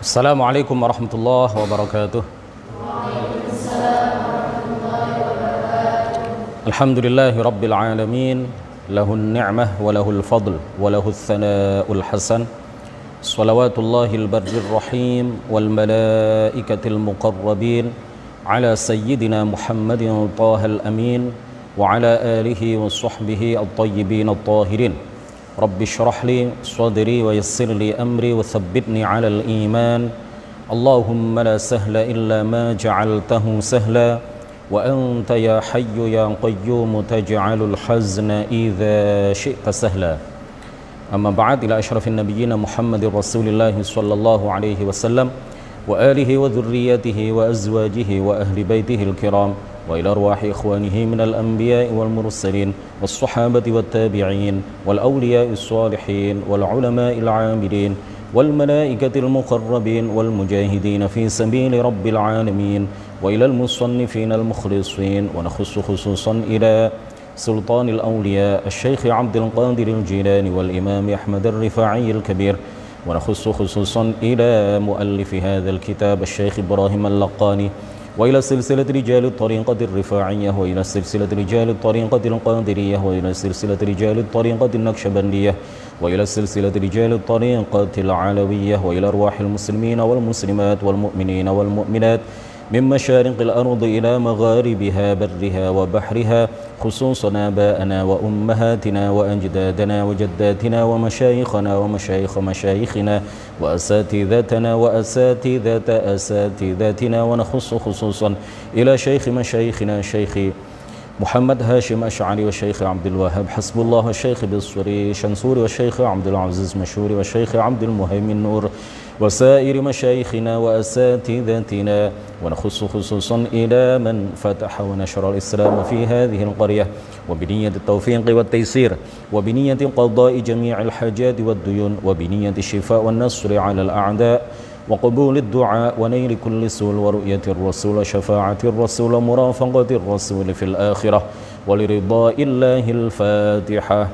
السلام عليكم ورحمة الله وبركاته. الحمد لله رب العالمين. له النعمة وله الفضل وله الثناء الحسن. صلوات الله البر الرحيم والملائكة المقربين على سيدنا محمد طه الأمين وعلى آله وصحبه الطيبين الطاهرين. رب اشرح لي صدري ويسر لي أمري وثبتني على الإيمان. اللهم لا سهل إلا ما جعلته سهلا. وأنت يا حي يا قيوم تجعل الحزن إذا شئت سهلا. أما بعد إلى أشرف النبيين محمد رسول الله صلى الله عليه وسلم وآله وذريته وأزواجه وأهل بيته الكرام. وإلى أرواح إخوانه من الأنبياء والمرسلين والصحابة والتابعين والأولياء الصالحين والعلماء العاملين والملائكة المقربين والمجاهدين في سبيل رب العالمين وإلى المصنفين المخلصين ونخص خصوصا إلى سلطان الأولياء الشيخ عبد القادر الجيلاني والإمام أحمد الرفاعي الكبير ونخص خصوصا إلى مؤلف هذا الكتاب الشيخ إبراهيم اللقاني وإلى سلسلة رجال الطريقة الرفاعية وإلى سلسلة رجال الطريقة القادرية وإلى سلسلة رجال الطريقة النكشبندية وإلى سلسلة رجال الطريقة العلوية وإلى أرواح المسلمين والمسلمات والمؤمنين والمؤمنات. من مشارق الأرض إلى مغاربها برها وبحرها خصوصا آباءنا وأمهاتنا وأجدادنا وجداتنا ومشايخنا ومشايخ مشايخنا وأساتذتنا وأساتذة أساتذتنا ونخص خصوصا إلى شيخ مشايخنا شيخ محمد هاشم أشعري والشيخ عبد الوهاب حسب الله والشيخ بالصري شنصوري والشيخ عبد العزيز مشهوري والشيخ عبد المهيمن نور. وسائر مشايخنا وأساتذتنا ونخص خصوصا إلى من فتح ونشر الإسلام في هذه القرية. وبنية التوفيق والتيسير وبنية قضاء جميع الحاجات والديون وبنية الشفاء والنصر على الأعداء وقبول الدعاء ونيل كل سول ورؤية الرسول شفاعة الرسول مرافقة الرسول في الآخرة ولرضاء الله الفاتحة.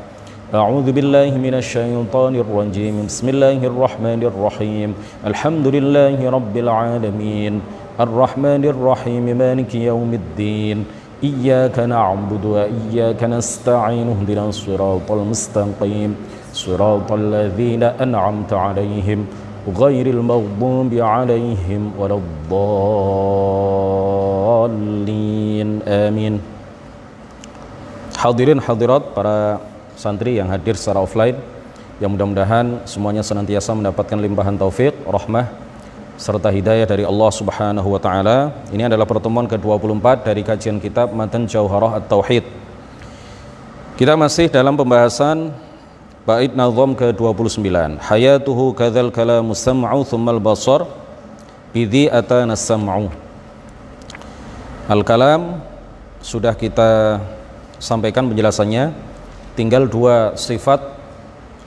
أعوذ بالله من الشيطان الرجيم. بسم الله الرحمن الرحيم. الحمد لله رب العالمين. الرحمن الرحيم. مالك يوم الدين. إياك نعبد وإياك نستعين. اهدنا الصراط المستقيم. صراط الذين أنعمت عليهم غير المغضوب عليهم ولا الضالين. آمين. Hadirin hadirat para santri yang hadir secara offline yang mudah-mudahan semuanya senantiasa mendapatkan limpahan taufik, rahmah serta hidayah dari Allah Subhanahu wa taala. Ini adalah pertemuan ke-24 dari kajian kitab Matan Jauharah At-Tauhid. Kita masih dalam pembahasan bait nazam ke-29. Hayatuhu kadzal kalamu sam'u thummal basar bidhi atana sam'u. Al-kalam sudah kita sampaikan penjelasannya tinggal dua sifat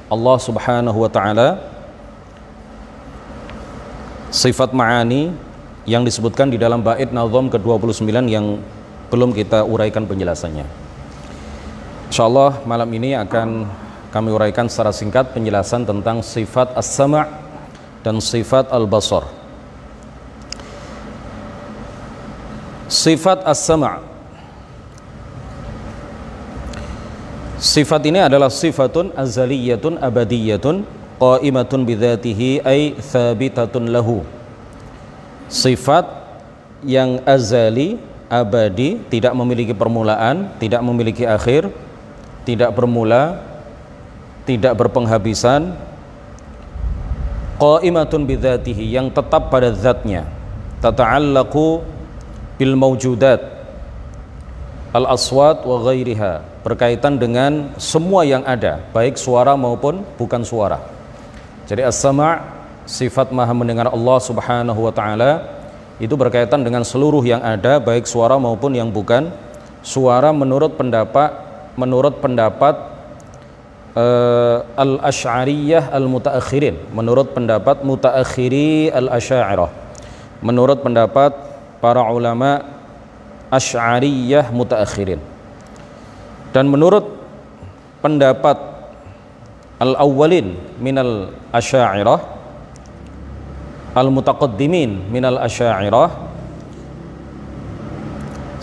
Allah Subhanahu wa taala sifat ma'ani yang disebutkan di dalam bait nazam ke-29 yang belum kita uraikan penjelasannya. Insyaallah malam ini akan kami uraikan secara singkat penjelasan tentang sifat as-sama' dan sifat al-basar. Sifat as-sama' Sifat ini adalah sifatun azaliyatun abadiyatun qaimatun bidzatihi ay thabitatun lahu. Sifat yang azali, abadi, tidak memiliki permulaan, tidak memiliki akhir, tidak bermula, tidak berpenghabisan. Qaimatun bidzatihi yang tetap pada zatnya. Tata'allaqu bil mawjudat al-aswat wa ghairiha berkaitan dengan semua yang ada baik suara maupun bukan suara. Jadi as-sama' sifat maha mendengar Allah subhanahu wa ta'ala itu berkaitan dengan seluruh yang ada baik suara maupun yang bukan. Suara menurut pendapat menurut pendapat uh, al-ash'ariyah al-mutaakhirin. Menurut pendapat mutaakhiri al-asy'ariyah. Menurut pendapat para ulama Asy'ariyah mutaakhirin. Dan menurut pendapat al-awwalin minal asy'ariyah al-mutaqaddimin minal asy'ariyah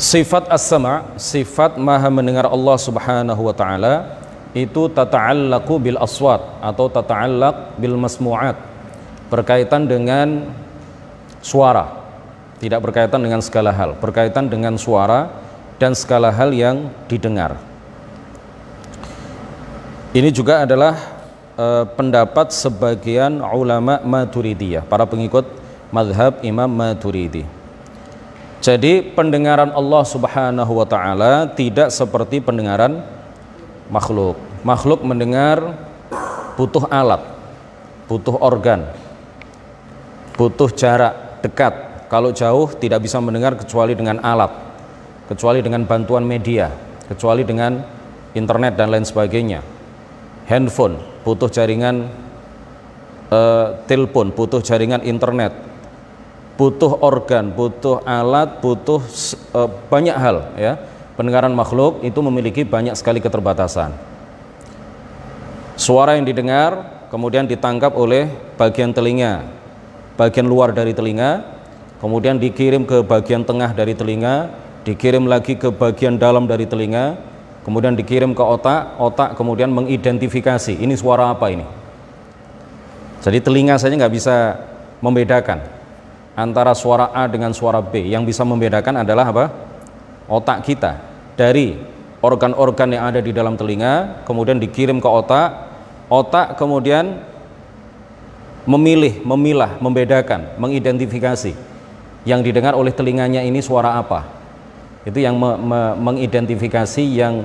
sifat as-sama' sifat maha mendengar Allah Subhanahu wa taala itu tata'allaqu bil aswat atau tata'allaq bil masmu'at berkaitan dengan suara tidak berkaitan dengan segala hal berkaitan dengan suara dan segala hal yang didengar ini juga adalah e, pendapat sebagian ulama Maturidiyah, para pengikut madhab Imam Maturidi. Jadi pendengaran Allah Subhanahu wa taala tidak seperti pendengaran makhluk. Makhluk mendengar butuh alat, butuh organ, butuh jarak dekat. Kalau jauh tidak bisa mendengar kecuali dengan alat, kecuali dengan bantuan media, kecuali dengan internet dan lain sebagainya handphone, butuh jaringan uh, telepon, butuh jaringan internet, butuh organ, butuh alat, butuh uh, banyak hal ya. Pendengaran makhluk itu memiliki banyak sekali keterbatasan. Suara yang didengar kemudian ditangkap oleh bagian telinga, bagian luar dari telinga, kemudian dikirim ke bagian tengah dari telinga, dikirim lagi ke bagian dalam dari telinga, kemudian dikirim ke otak, otak kemudian mengidentifikasi ini suara apa ini. Jadi telinga saja nggak bisa membedakan antara suara A dengan suara B. Yang bisa membedakan adalah apa? Otak kita dari organ-organ yang ada di dalam telinga, kemudian dikirim ke otak, otak kemudian memilih, memilah, membedakan, mengidentifikasi yang didengar oleh telinganya ini suara apa? Itu yang me me mengidentifikasi yang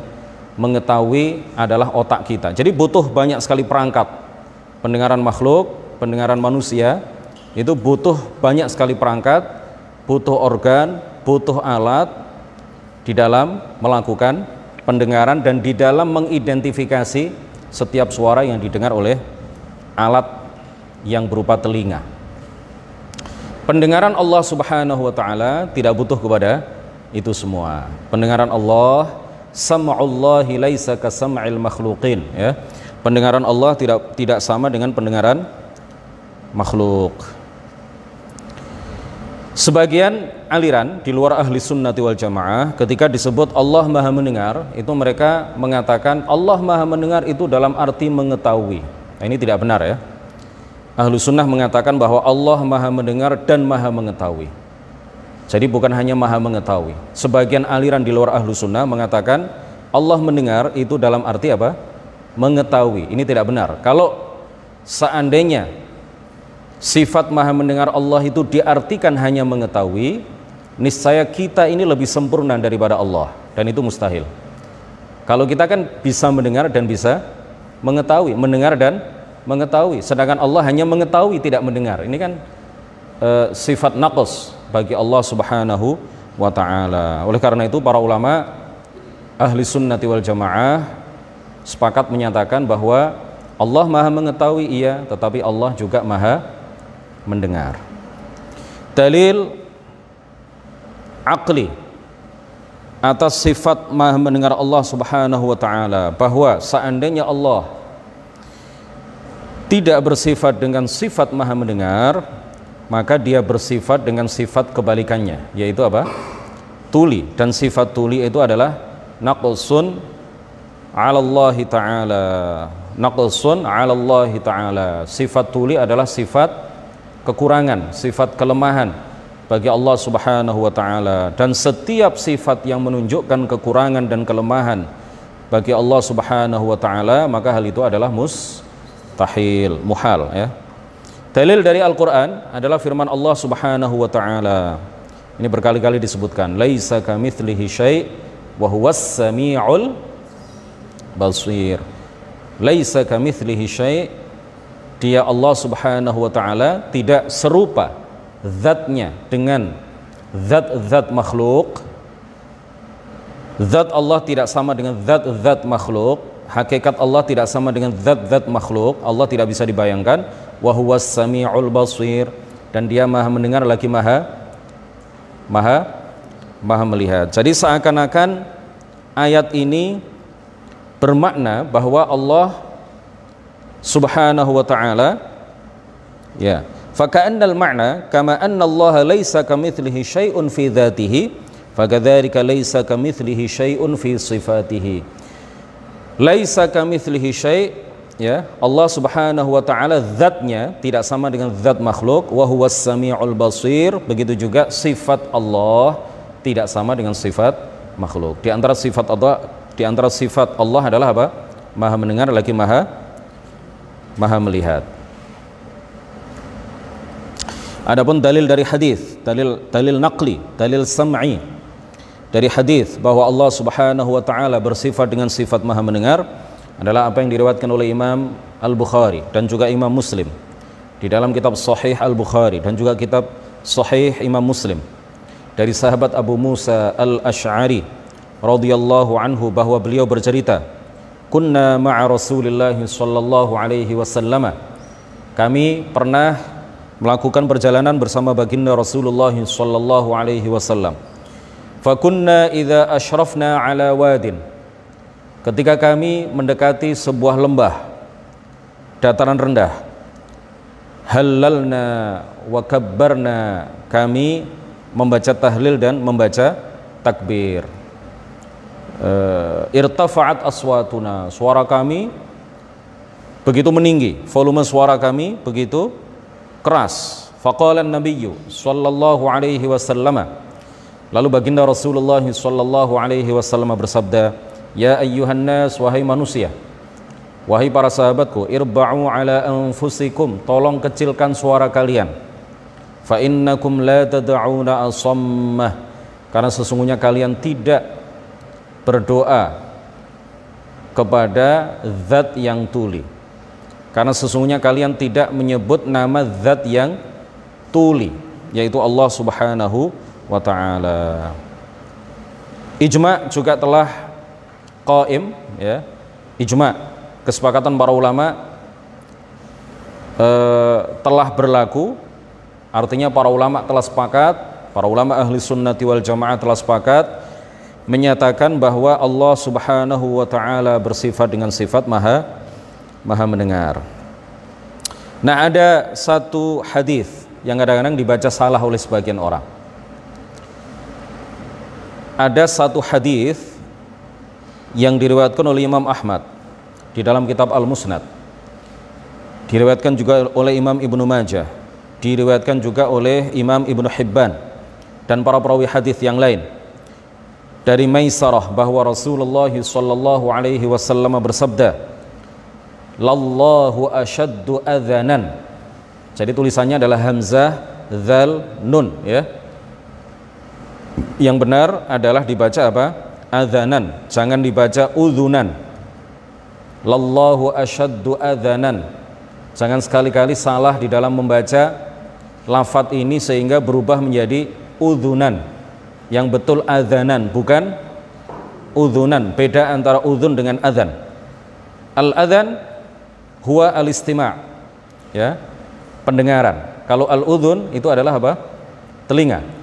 mengetahui adalah otak kita. Jadi butuh banyak sekali perangkat. Pendengaran makhluk pendengaran manusia itu butuh banyak sekali perangkat butuh organ butuh alat di dalam melakukan pendengaran dan di dalam mengidentifikasi setiap suara yang didengar oleh alat yang berupa telinga pendengaran Allah Subhanahu wa taala tidak butuh kepada itu semua. Pendengaran Allah sam'ullahi laisa kasam'il makhluqin ya. Pendengaran Allah tidak tidak sama dengan pendengaran makhluk. Sebagian aliran di luar ahli sunnati wal jamaah ketika disebut Allah maha mendengar itu mereka mengatakan Allah maha mendengar itu dalam arti mengetahui. Nah, ini tidak benar ya ahlu sunnah mengatakan bahwa Allah maha mendengar dan maha mengetahui jadi bukan hanya maha mengetahui. Sebagian aliran di luar ahlu sunnah mengatakan Allah mendengar itu dalam arti apa? Mengetahui. Ini tidak benar. Kalau seandainya sifat maha mendengar Allah itu diartikan hanya mengetahui, niscaya kita ini lebih sempurna daripada Allah. Dan itu mustahil. Kalau kita kan bisa mendengar dan bisa mengetahui. Mendengar dan mengetahui. Sedangkan Allah hanya mengetahui tidak mendengar. Ini kan uh, sifat naqs bagi Allah Subhanahu wa taala. Oleh karena itu para ulama ahli sunnati wal jamaah sepakat menyatakan bahwa Allah Maha mengetahui iya, tetapi Allah juga Maha mendengar. Dalil akli atas sifat Maha mendengar Allah Subhanahu wa taala bahwa seandainya Allah tidak bersifat dengan sifat Maha mendengar, maka dia bersifat dengan sifat kebalikannya yaitu apa? Tuli. Dan sifat tuli itu adalah naqsun 'ala Allah taala. Naqsun 'ala Allah taala. Sifat tuli adalah sifat kekurangan sifat kelemahan bagi Allah Subhanahu wa taala. Dan setiap sifat yang menunjukkan kekurangan dan kelemahan bagi Allah Subhanahu wa taala maka hal itu adalah mustahil muhal ya. Dalil dari Al-Quran adalah firman Allah subhanahu wa ta'ala. Ini berkali-kali disebutkan. Laisa kamithlihi syai' Wahuwas sami'ul basir. Laisa kamithlihi syai' Dia Allah subhanahu wa ta'ala Tidak serupa Zatnya dengan Zat-zat makhluk. Zat Allah tidak sama dengan zat-zat makhluk hakikat Allah tidak sama dengan zat-zat makhluk. Allah tidak bisa dibayangkan. Wahuwas samiul basir. Dan dia maha mendengar lagi maha maha maha melihat. Jadi seakan-akan ayat ini bermakna bahwa Allah subhanahu wa ta'ala ya. Faka'annal ma'na, kama anna Allah laysa kamithlihi syai'un fi dhatihi fakadzalika laysa kamithlihi syai'un fi sifatihi laisa kamitslihi syai' ya. Allah Subhanahu wa taala zatnya tidak sama dengan zat makhluk. Wa huwas samiul basir. Begitu juga sifat Allah tidak sama dengan sifat makhluk. Di antara sifat Allah di antara sifat Allah adalah apa? Maha mendengar lagi maha maha melihat. Adapun dalil dari hadis dalil dalil naqli dalil sam'i dari hadis bahwa Allah Subhanahu wa taala bersifat dengan sifat Maha mendengar adalah apa yang diriwayatkan oleh Imam Al-Bukhari dan juga Imam Muslim. Di dalam kitab Sahih Al-Bukhari dan juga kitab Sahih Imam Muslim. Dari sahabat Abu Musa Al-Asy'ari radhiyallahu anhu bahwa beliau bercerita kunna ma'a Rasulillah sallallahu alaihi wasallam. Kami pernah melakukan perjalanan bersama baginda Rasulullah sallallahu alaihi wasallam. Fakunna idza ashrafna ala wadin. Ketika kami mendekati sebuah lembah dataran rendah, halalna wa kabbarna kami membaca tahlil dan membaca takbir. Uh, irtafa'at aswatuna suara kami begitu meninggi volume suara kami begitu keras. Faqala Nabiyyu sallallahu alaihi wasallam. Lalu baginda Rasulullah sallallahu alaihi wasallam bersabda, "Ya ayyuhan nas wahai manusia, wahai para sahabatku, irba'u ala anfusikum, tolong kecilkan suara kalian. Fa innakum la tad'una asammah." Karena sesungguhnya kalian tidak berdoa kepada zat yang tuli karena sesungguhnya kalian tidak menyebut nama zat yang tuli yaitu Allah Subhanahu wa taala. Ijma juga telah qaim ya. Ijma kesepakatan para ulama eh, telah berlaku artinya para ulama telah sepakat para ulama ahli sunnati wal jamaah telah sepakat menyatakan bahwa Allah Subhanahu wa taala bersifat dengan sifat maha maha mendengar. Nah ada satu hadis yang kadang-kadang dibaca salah oleh sebagian orang. Ada satu hadis yang diriwayatkan oleh Imam Ahmad di dalam kitab Al-Musnad. Diriwayatkan juga oleh Imam Ibnu Majah, diriwayatkan juga oleh Imam Ibnu Hibban dan para perawi hadis yang lain. Dari Maisarah bahwa Rasulullah sallallahu alaihi wasallam bersabda, lallahu asyaddu adzanan jadi tulisannya adalah hamzah zal nun ya yang benar adalah dibaca apa? Adzanan. Jangan dibaca udzunan lallahu asyaddu adzanan. Jangan sekali-kali salah di dalam membaca lafat ini sehingga berubah menjadi udzunan yang betul adzanan bukan udzunan beda antara udzun dengan adzan. Al adzan huwa al-istima' ya. Pendengaran. Kalau al-udhun itu adalah apa? Telinga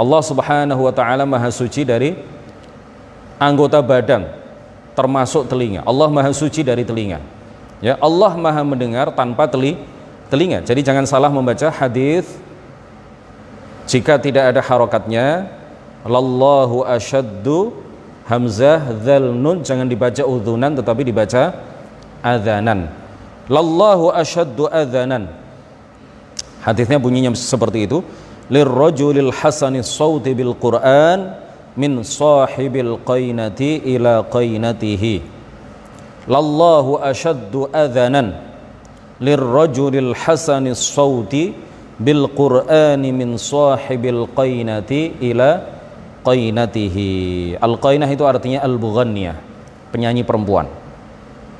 Allah Subhanahu wa taala maha suci dari anggota badan termasuk telinga. Allah maha suci dari telinga. Ya Allah maha mendengar tanpa teli telinga. Jadi jangan salah membaca hadis. Jika tidak ada harokatnya lallahu asyaddu hamzah dzal nun. Jangan dibaca udhunan tetapi dibaca adzanan. Lallahu asyaddu adzanan. Hadisnya bunyinya seperti itu lirrajulil hasanis sauti bil quran min sahibil qainati ila qainatihi lallahu asyaddu adzanan lirrajulil hasanis sauti bil qur'ani min sahibil qainati ila qainatihi al qainah itu artinya al bughanniyah penyanyi perempuan.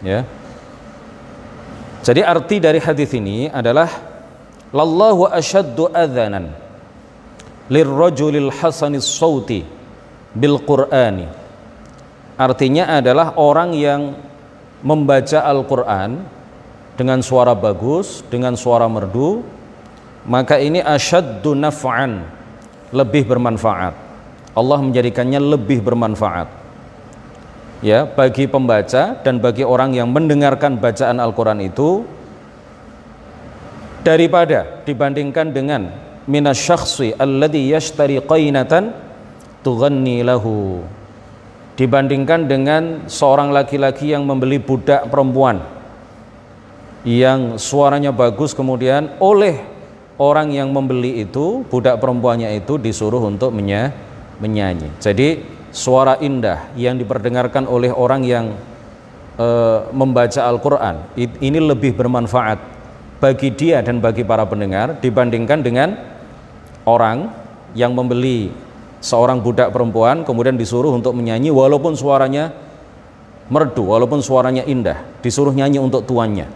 Ya. Jadi arti dari hadis ini adalah lallahu asyaddu adzanan lirrajulil hasanis sauti bil qur'ani. Artinya adalah orang yang membaca Al-Qur'an dengan suara bagus, dengan suara merdu, maka ini asyaddu naf'an, lebih bermanfaat. Allah menjadikannya lebih bermanfaat ya bagi pembaca dan bagi orang yang mendengarkan bacaan Al-Quran itu daripada dibandingkan dengan minasyakhsi alladhi yashtari qainatan tughanni lahu. Dibandingkan dengan seorang laki-laki yang membeli budak perempuan yang suaranya bagus kemudian oleh orang yang membeli itu budak perempuannya itu disuruh untuk menyanyi. Jadi suara indah yang diperdengarkan oleh orang yang e, membaca Al-Quran ini lebih bermanfaat bagi dia dan bagi para pendengar dibandingkan dengan orang yang membeli seorang budak perempuan kemudian disuruh untuk menyanyi walaupun suaranya merdu, walaupun suaranya indah, disuruh nyanyi untuk tuannya.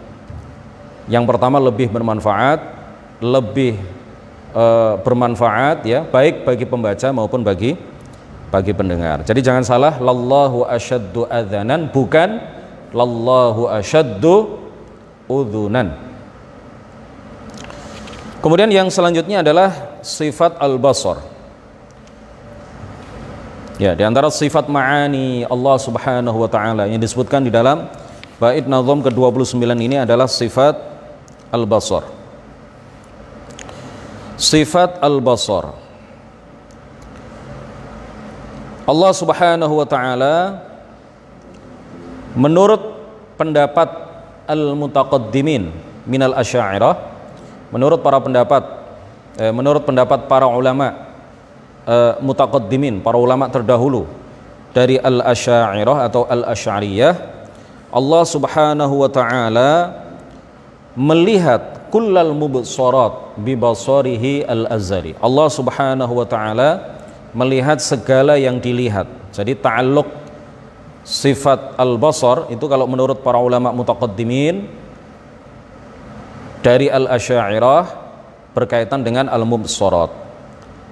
Yang pertama lebih bermanfaat, lebih e, bermanfaat ya, baik bagi pembaca maupun bagi bagi pendengar. Jadi jangan salah, lallahu asyaddu adzanan bukan lallahu asyaddu udzunan. Kemudian yang selanjutnya adalah sifat al-basar. Ya, di antara sifat ma'ani Allah Subhanahu wa taala yang disebutkan di dalam bait nazam ke-29 ini adalah sifat al-basar. Sifat al-basar. Allah Subhanahu wa taala menurut pendapat al-mutaqaddimin minal asy'ariyah menurut para pendapat menurut pendapat para ulama uh, mutaqaddimin, para ulama terdahulu dari al-asy'ariyah atau al-asy'ariyah Allah Subhanahu wa taala melihat kullal mubsarat bi basarihi al-azali. Allah Subhanahu wa taala melihat segala yang dilihat. Jadi ta'alluq sifat al-basar itu kalau menurut para ulama mutaqaddimin dari al-asy'ariyah berkaitan dengan al-mubsarat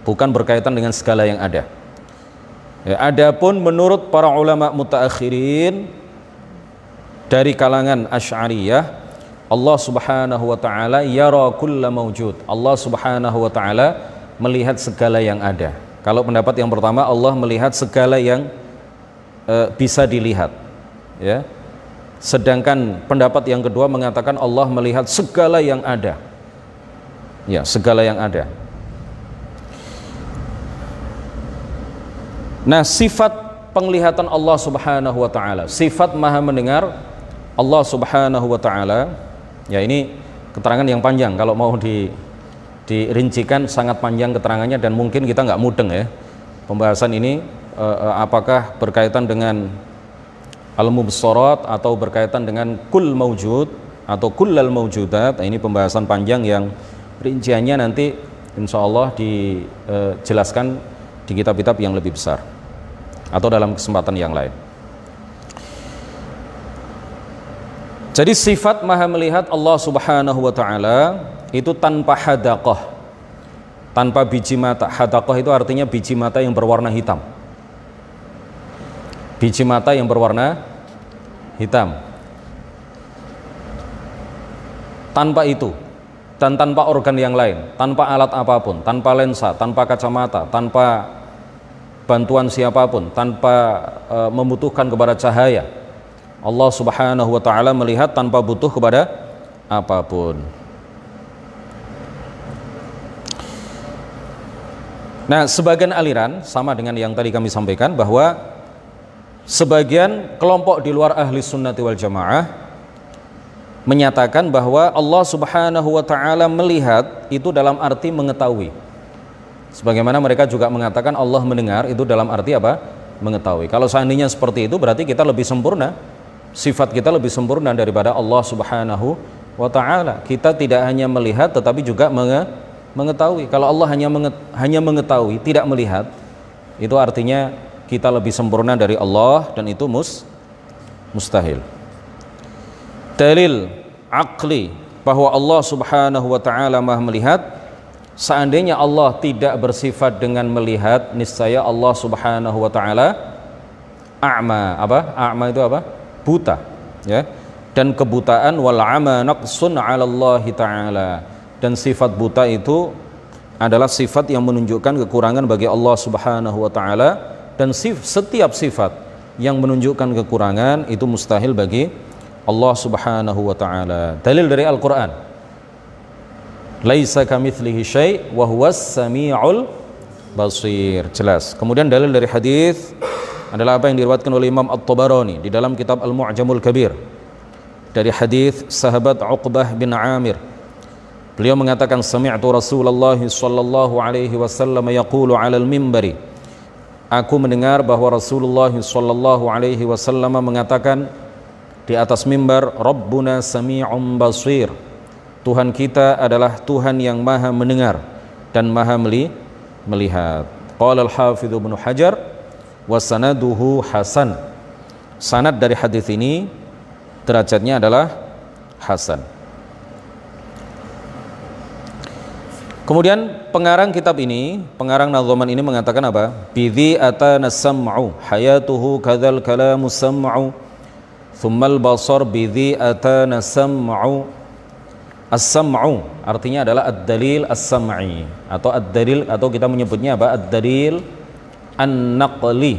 bukan berkaitan dengan segala yang ada. Ya, adapun menurut para ulama mutaakhirin dari kalangan Asy'ariyah, Allah Subhanahu wa taala yara kulla maujud. Allah Subhanahu wa taala melihat segala yang ada. Kalau pendapat yang pertama Allah melihat segala yang e, bisa dilihat. Ya. Sedangkan pendapat yang kedua mengatakan Allah melihat segala yang ada. Ya, segala yang ada. Nah, sifat penglihatan Allah Subhanahu wa taala, sifat Maha mendengar Allah Subhanahu wa taala. Ya, ini keterangan yang panjang kalau mau di dirincikan sangat panjang keterangannya dan mungkin kita nggak mudeng ya. Pembahasan ini eh, apakah berkaitan dengan al-mubsarat atau berkaitan dengan kul maujud atau kullal maujudat. Nah, ini pembahasan panjang yang rinciannya nanti insya Allah dijelaskan di kitab-kitab yang lebih besar atau dalam kesempatan yang lain. Jadi sifat maha melihat Allah subhanahu wa ta'ala itu tanpa hadaqah. Tanpa biji mata. Hadaqah itu artinya biji mata yang berwarna hitam. Biji mata yang berwarna hitam. Tanpa itu dan tanpa organ yang lain tanpa alat apa pun tanpa lensa tanpa kacamata tanpa bantuan siapa pun tanpa e, membutuhkan kepada cahaya. Allah Subhanahu wa taala melihat tanpa butuh kepada apa pun. Nah, sebagian aliran sama dengan yang tadi kami sampaikan bahwa sebagian kelompok di luar ahli sunnati wal jamaah menyatakan bahwa Allah Subhanahu wa taala melihat itu dalam arti mengetahui. Sebagaimana mereka juga mengatakan Allah mendengar itu dalam arti apa? Mengetahui. Kalau seandainya seperti itu berarti kita lebih sempurna. Sifat kita lebih sempurna daripada Allah Subhanahu wa taala. Kita tidak hanya melihat tetapi juga mengetahui. Kalau Allah hanya hanya mengetahui, tidak melihat, itu artinya kita lebih sempurna dari Allah dan itu mus mustahil. Dalil akli bahwa Allah Subhanahu wa taala Maha melihat Seandainya Allah tidak bersifat dengan melihat, niscaya Allah Subhanahu wa taala a'ma. Apa? A'ma itu apa? Buta, ya. Dan kebutaan wal 'ama naqsun 'ala Allah taala. Dan sifat buta itu adalah sifat yang menunjukkan kekurangan bagi Allah Subhanahu wa taala dan setiap sifat yang menunjukkan kekurangan itu mustahil bagi Allah Subhanahu wa taala. Dalil dari Al-Qur'an. Laisa kamitslihi syai' wa huwas samiul basir. Jelas. Kemudian dalil dari hadis adalah apa yang diriwayatkan oleh Imam At-Tabarani di dalam kitab Al-Mu'jamul Kabir. Dari hadis sahabat Uqbah bin Amir. Beliau mengatakan sami'tu Rasulullah sallallahu alaihi wasallam yaqulu 'alal mimbari aku mendengar bahwa Rasulullah sallallahu alaihi wasallam mengatakan di atas mimbar Rabbuna sami'un basir. Tuhan kita adalah Tuhan yang maha mendengar dan maha melihat. Qala al-hafidh ibnu Hajar wa sanaduhu hasan. Sanad dari hadis ini derajatnya adalah hasan. Kemudian pengarang kitab ini, pengarang nazoman ini mengatakan apa? Bidhi atana sam'u hayatuhu kadzal kalamu sam'u thummal basar bidhi atana sam'u. As-sam'u artinya adalah ad-dalil as-sam'i atau ad-dalil atau kita menyebutnya apa? Ad-dalil an-naqli.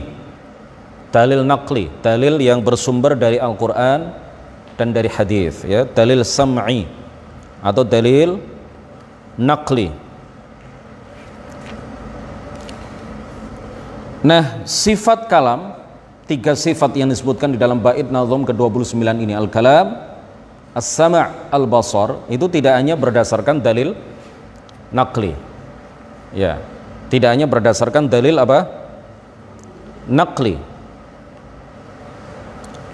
Dalil naqli, dalil yang bersumber dari Al-Qur'an dan dari hadis ya, dalil sam'i atau dalil naqli. Nah, sifat kalam tiga sifat yang disebutkan di dalam bait nazom ke-29 ini al-kalam, as-sama' al-basar itu tidak hanya berdasarkan dalil nakli. Ya. Tidak hanya berdasarkan dalil apa? Nakli.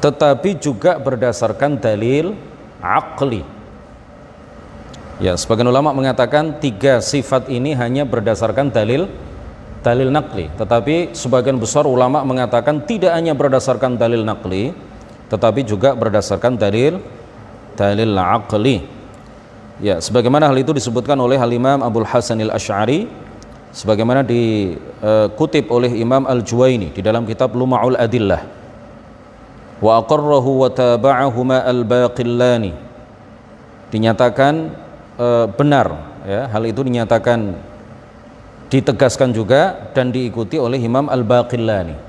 Tetapi juga berdasarkan dalil akli. Ya, sebagian ulama mengatakan tiga sifat ini hanya berdasarkan dalil dalil nakli. Tetapi sebagian besar ulama mengatakan tidak hanya berdasarkan dalil nakli, tetapi juga berdasarkan dalil dalil akli. Ya, sebagaimana hal itu disebutkan oleh Al Imam Abdul Hasan Al Ash'ari, sebagaimana dikutip uh, oleh Imam Al Juwaini di dalam kitab Luma'ul Adillah. Wa aqarrahu wa taba'ahuma al baqillani. Dinyatakan e, benar ya hal itu dinyatakan ditegaskan juga dan diikuti oleh Imam Al-Baqillani.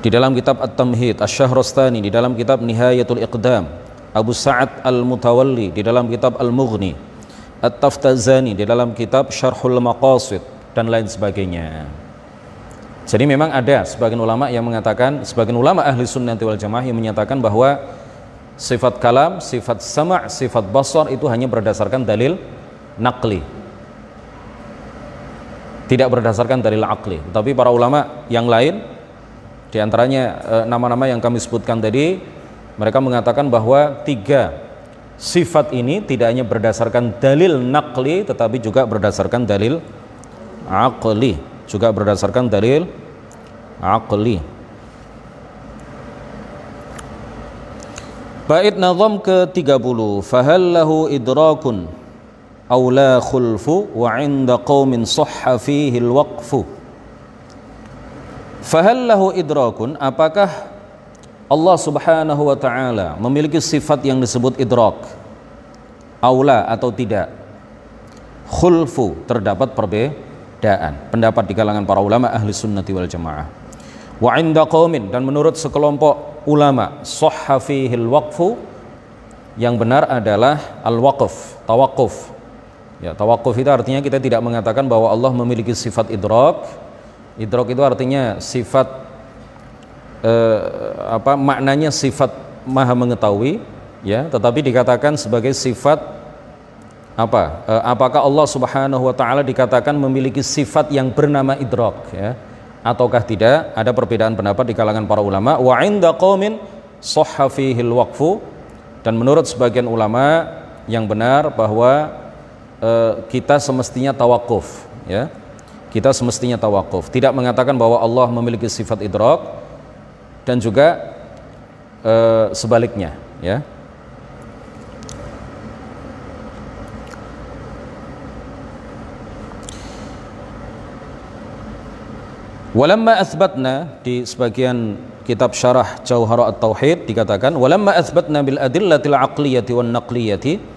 Di dalam kitab At-Tamhid Asy-Syahrastani di dalam kitab Nihayatul Iqdam Abu Sa'ad Al-Mutawalli di dalam kitab Al-Mughni At-Taftazani di dalam kitab Syarhul Maqasid dan lain sebagainya. Jadi memang ada sebagian ulama yang mengatakan sebagian ulama ahli sunnah wal jamaah yang menyatakan bahwa sifat kalam, sifat sama', sifat basar itu hanya berdasarkan dalil nakli tidak berdasarkan dalil akli tapi para ulama yang lain di antaranya eh, nama-nama yang kami sebutkan tadi mereka mengatakan bahwa tiga sifat ini tidak hanya berdasarkan dalil nakli tetapi juga berdasarkan dalil akli juga berdasarkan dalil akli Bait nazam ke-30 Fahal lahu idrakun aw la khulfu wa 'inda qaumin sahha fihi al-waqfu. Fahal lahu idrakun? Apakah Allah Subhanahu wa taala memiliki sifat yang disebut idrak? Aula atau tidak? Khulfu terdapat perbedaan. Pendapat di kalangan para ulama ahli sunnati wal jamaah. Wa inda qaumin dan menurut sekelompok ulama sahha fihil waqfu yang benar adalah al-waqf tawakuf ya tawakuf itu artinya kita tidak mengatakan bahwa Allah memiliki sifat idrak. Idrak itu artinya sifat eh, apa maknanya sifat maha mengetahui ya. Tetapi dikatakan sebagai sifat apa eh, apakah Allah Subhanahu wa taala dikatakan memiliki sifat yang bernama idrak ya? Ataukah tidak? Ada perbedaan pendapat di kalangan para ulama. Wa inda qaumin sahha waqfu. Dan menurut sebagian ulama yang benar bahwa e, kita semestinya tawakuf ya. Kita semestinya tawakuf tidak mengatakan bahwa Allah memiliki sifat idrak dan juga e, sebaliknya ya. Walamma athbatna di sebagian kitab syarah Jauhara at-Tauhid dikatakan walamma athbatna bil adillatil aqliyati wan naqliyati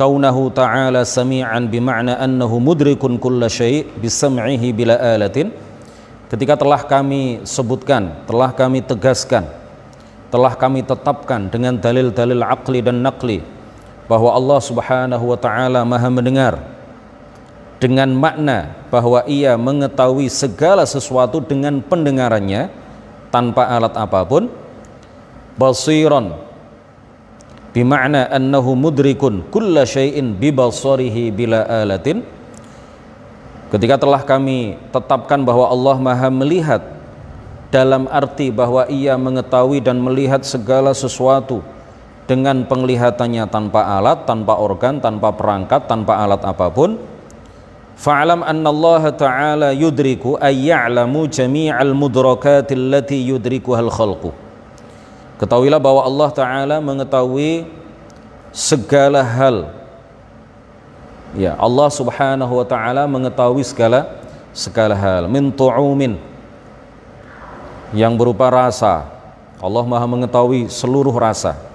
kaunahu ta'ala sami'an bima'na annahu mudrikun kulla syai' bisam'ihi bila alatin. Ketika telah kami sebutkan telah kami tegaskan telah kami tetapkan dengan dalil-dalil aqli dan naqli bahwa Allah Subhanahu wa taala Maha mendengar dengan makna bahwa ia mengetahui segala sesuatu dengan pendengarannya tanpa alat apa pun basiran bima'na annahu mudrikun kulla syai'in bibasarihi bila alatin ketika telah kami tetapkan bahwa Allah Maha melihat dalam arti bahwa ia mengetahui dan melihat segala sesuatu dengan penglihatannya tanpa alat, tanpa organ, tanpa perangkat, tanpa alat apa pun. Anna Allah Ta'ala yudriku ay ya'lamu jami'al mudrakat allati yudrikuhal khalqu. Ketahuilah bahwa Allah Ta'ala mengetahui segala hal. Ya, Allah Subhanahu wa taala mengetahui segala segala hal min tu'umin yang berupa rasa. Allah Maha mengetahui seluruh rasa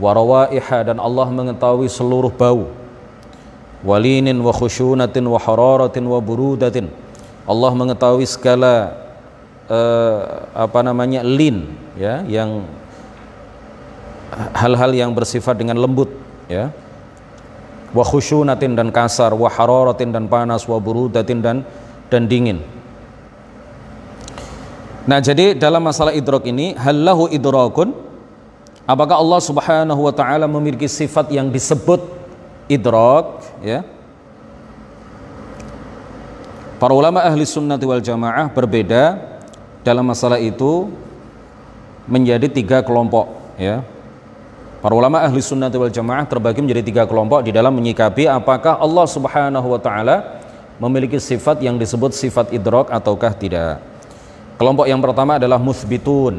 warawaiha dan Allah mengetahui seluruh bau walinin wa khusyunatin wa hararatin wa burudatin Allah mengetahui segala uh, apa namanya lin ya yang hal-hal yang bersifat dengan lembut ya wa khusyunatin dan kasar wa hararatin dan panas wa burudatin dan dan dingin Nah, jadi dalam masalah idrok ini halahu idrakun Apakah Allah Subhanahu wa taala memiliki sifat yang disebut idrak ya? Para ulama ahli sunnati wal jamaah berbeda dalam masalah itu menjadi tiga kelompok ya. Para ulama ahli sunnati wal jamaah terbagi menjadi tiga kelompok di dalam menyikapi apakah Allah Subhanahu wa taala memiliki sifat yang disebut sifat idrak ataukah tidak. Kelompok yang pertama adalah musbitun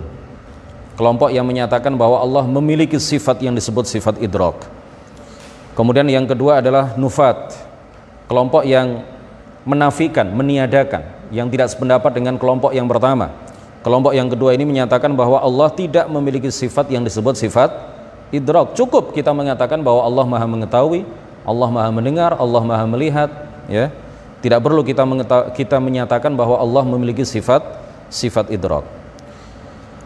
kelompok yang menyatakan bahwa Allah memiliki sifat yang disebut sifat idrok. Kemudian yang kedua adalah nufat, kelompok yang menafikan, meniadakan, yang tidak sependapat dengan kelompok yang pertama. Kelompok yang kedua ini menyatakan bahwa Allah tidak memiliki sifat yang disebut sifat idrok. Cukup kita mengatakan bahwa Allah Maha mengetahui, Allah Maha mendengar, Allah Maha melihat, ya. Tidak perlu kita kita menyatakan bahwa Allah memiliki sifat sifat idrok.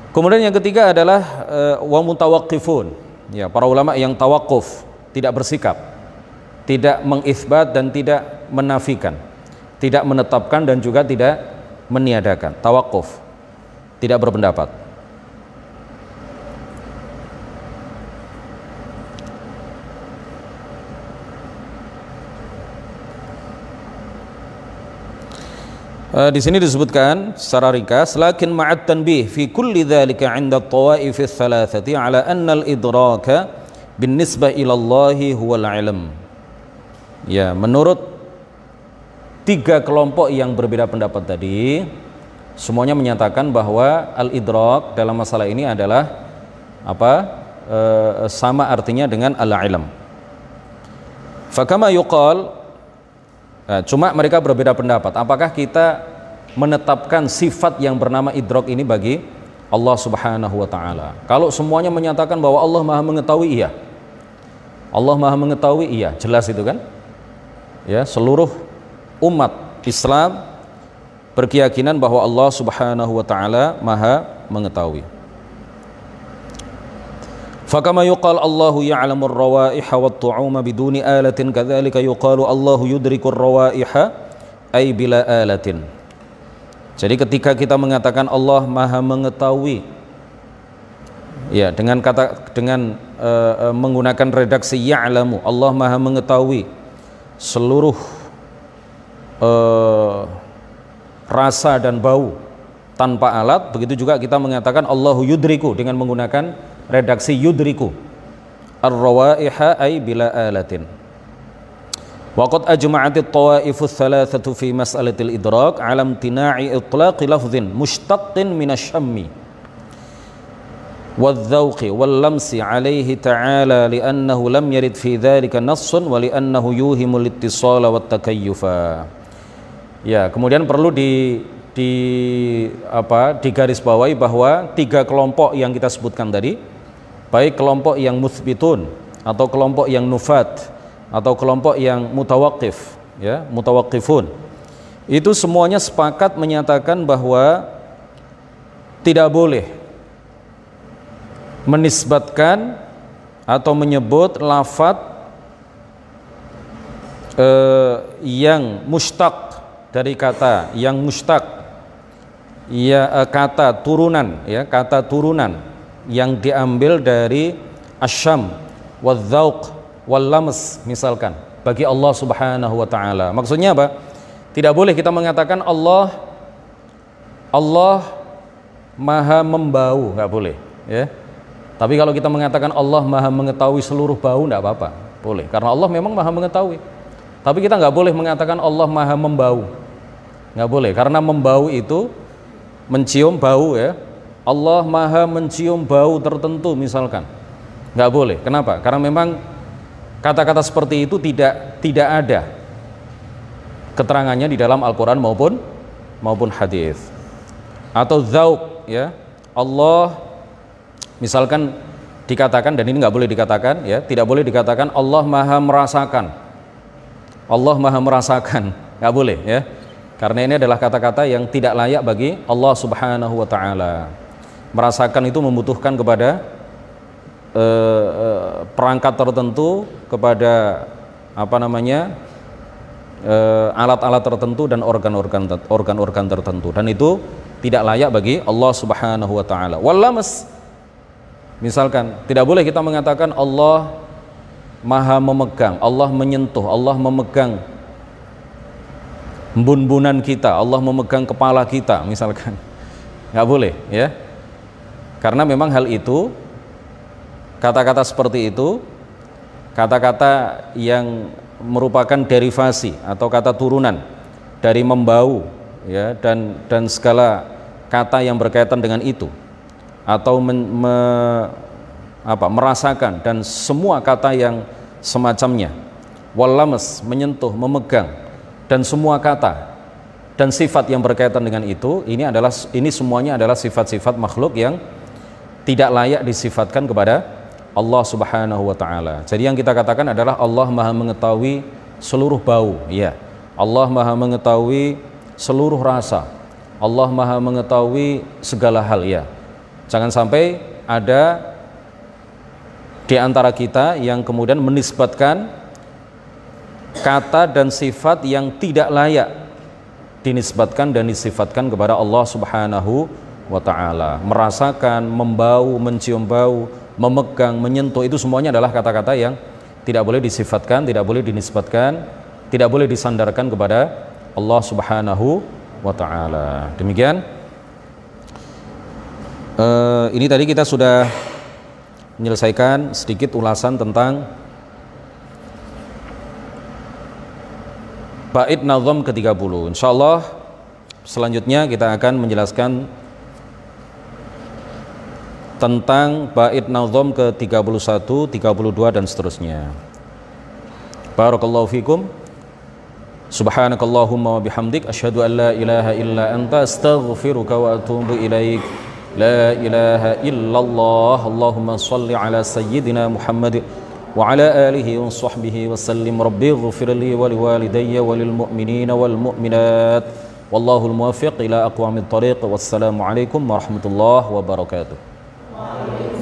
Kemudian yang ketiga adalah uh, wa mutawaqqifun. Ya, para ulama yang tawakuf, tidak bersikap, tidak mengisbat dan tidak menafikan, tidak menetapkan dan juga tidak meniadakan. Tawakuf. Tidak berpendapat. Uh, di sini disebutkan secara ringkas lakin ma'at tanbih fi kulli dhalika 'inda at-tawaif ats-thalathati 'ala anna al-idraka binisbah ila Allah huwa al-'ilm. Ya, menurut tiga kelompok yang berbeda pendapat tadi semuanya menyatakan bahwa al-idrak dalam masalah ini adalah apa? E, sama artinya dengan al-'ilm. Fakama yuqal Nah, cuma mereka berbeda pendapat. Apakah kita menetapkan sifat yang bernama idrok ini bagi Allah Subhanahu wa taala? Kalau semuanya menyatakan bahwa Allah Maha mengetahui, iya. Allah Maha mengetahui, iya, jelas itu kan? Ya, seluruh umat Islam berkeyakinan bahwa Allah Subhanahu wa taala Maha mengetahui. فكما يقال الله يعلم الروائح والطعوم بدون آلة كذلك يقال الله يدرك الروائح أي بلا آلة Jadi ketika kita mengatakan Allah Maha mengetahui ya dengan kata dengan uh, menggunakan redaksi ya'lamu Allah Maha mengetahui seluruh uh, rasa dan bau tanpa alat begitu juga kita mengatakan Allahu yudriku dengan menggunakan redaksi yudriku ar-rawaiha ay bila alatin Waqad ajma'at at-tawaif ats-thalathatu fi mas'alati al-idrak 'ala imtina'i itlaq lafdhin mushtaqqin wal-dhawqi wal-lamsi 'alayhi ta'ala li'annahu lam yarid fi dhalika nassun wa li'annahu yuhimu al-ittisala wat-takayyufa. Ya, kemudian perlu di di apa digarisbawahi bahwa tiga kelompok yang kita sebutkan tadi baik kelompok yang musbitun atau kelompok yang nufat atau kelompok yang mutawakif ya mutawakifun. Itu semuanya sepakat menyatakan bahwa tidak boleh menisbatkan atau menyebut lafat uh, yang mustaq dari kata yang mustaq ya uh, kata turunan ya kata turunan yang diambil dari asyam wadzauq wal lams misalkan bagi Allah Subhanahu wa taala. Maksudnya apa? Tidak boleh kita mengatakan Allah Allah maha membau nggak boleh ya. Tapi kalau kita mengatakan Allah maha mengetahui seluruh bau nggak apa-apa boleh. Karena Allah memang maha mengetahui. Tapi kita nggak boleh mengatakan Allah maha membau nggak boleh. Karena membau itu mencium bau ya Allah maha mencium bau tertentu misalkan. Nggak boleh. Kenapa? Karena memang kata-kata seperti itu tidak tidak ada keterangannya di dalam Al-Quran maupun maupun hadis. Atau zauk ya. Allah misalkan dikatakan dan ini nggak boleh dikatakan ya. Tidak boleh dikatakan Allah maha merasakan. Allah maha merasakan. Nggak boleh ya. Karena ini adalah kata-kata yang tidak layak bagi Allah subhanahu wa ta'ala merasakan itu membutuhkan kepada uh, uh, perangkat tertentu kepada apa namanya eh, alat-alat uh, tertentu dan organ-organ organ-organ tertentu dan itu tidak layak bagi Allah Subhanahu wa taala. Wallamas misalkan tidak boleh kita mengatakan Allah Maha memegang, Allah menyentuh, Allah memegang bun-bunan kita, Allah memegang kepala kita misalkan. nggak boleh ya. Karena memang hal itu kata-kata seperti itu kata-kata yang merupakan derivasi atau kata turunan dari membau ya dan dan segala kata yang berkaitan dengan itu. Atau men, me, apa, merasakan dan semua kata yang semacamnya. Walames menyentuh memegang dan semua kata dan sifat yang berkaitan dengan itu ini adalah ini semuanya adalah sifat-sifat makhluk yang tidak layak disifatkan kepada Allah Subhanahu wa taala. Jadi yang kita katakan adalah Allah Maha mengetahui seluruh bau, ya. Allah Maha mengetahui seluruh rasa, Allah Maha mengetahui segala hal ya. Jangan sampai ada di antara kita yang kemudian menisbatkan kata dan sifat yang tidak layak dinisbatkan dan disifatkan kepada Allah Subhanahu wa taala. Merasakan, membau, mencium bau, memegang, menyentuh itu semuanya adalah kata-kata yang tidak boleh disifatkan, tidak boleh dinisbatkan, tidak boleh disandarkan kepada Allah Subhanahu wa taala. Demikian uh, ini tadi kita sudah menyelesaikan sedikit ulasan tentang bait nazam ke-30. Insyaallah selanjutnya kita akan menjelaskan tentang bait nazam ke-31, 32 dan seterusnya. Barakallahu fikum. Subhanakallahumma wa bihamdik asyhadu an la ilaha illa anta astaghfiruka wa atubu ilaik. La ilaha illallah. Allahumma salli ala sayyidina Muhammad wa ala alihi wa sahbihi wa sallim. Rabbi ighfir li wa liwalidayya wa lil mu'minina wal mu'minat. Wallahu al-muwaffiq ila aqwamit tariq. Wassalamu alaikum warahmatullahi wabarakatuh. Amém.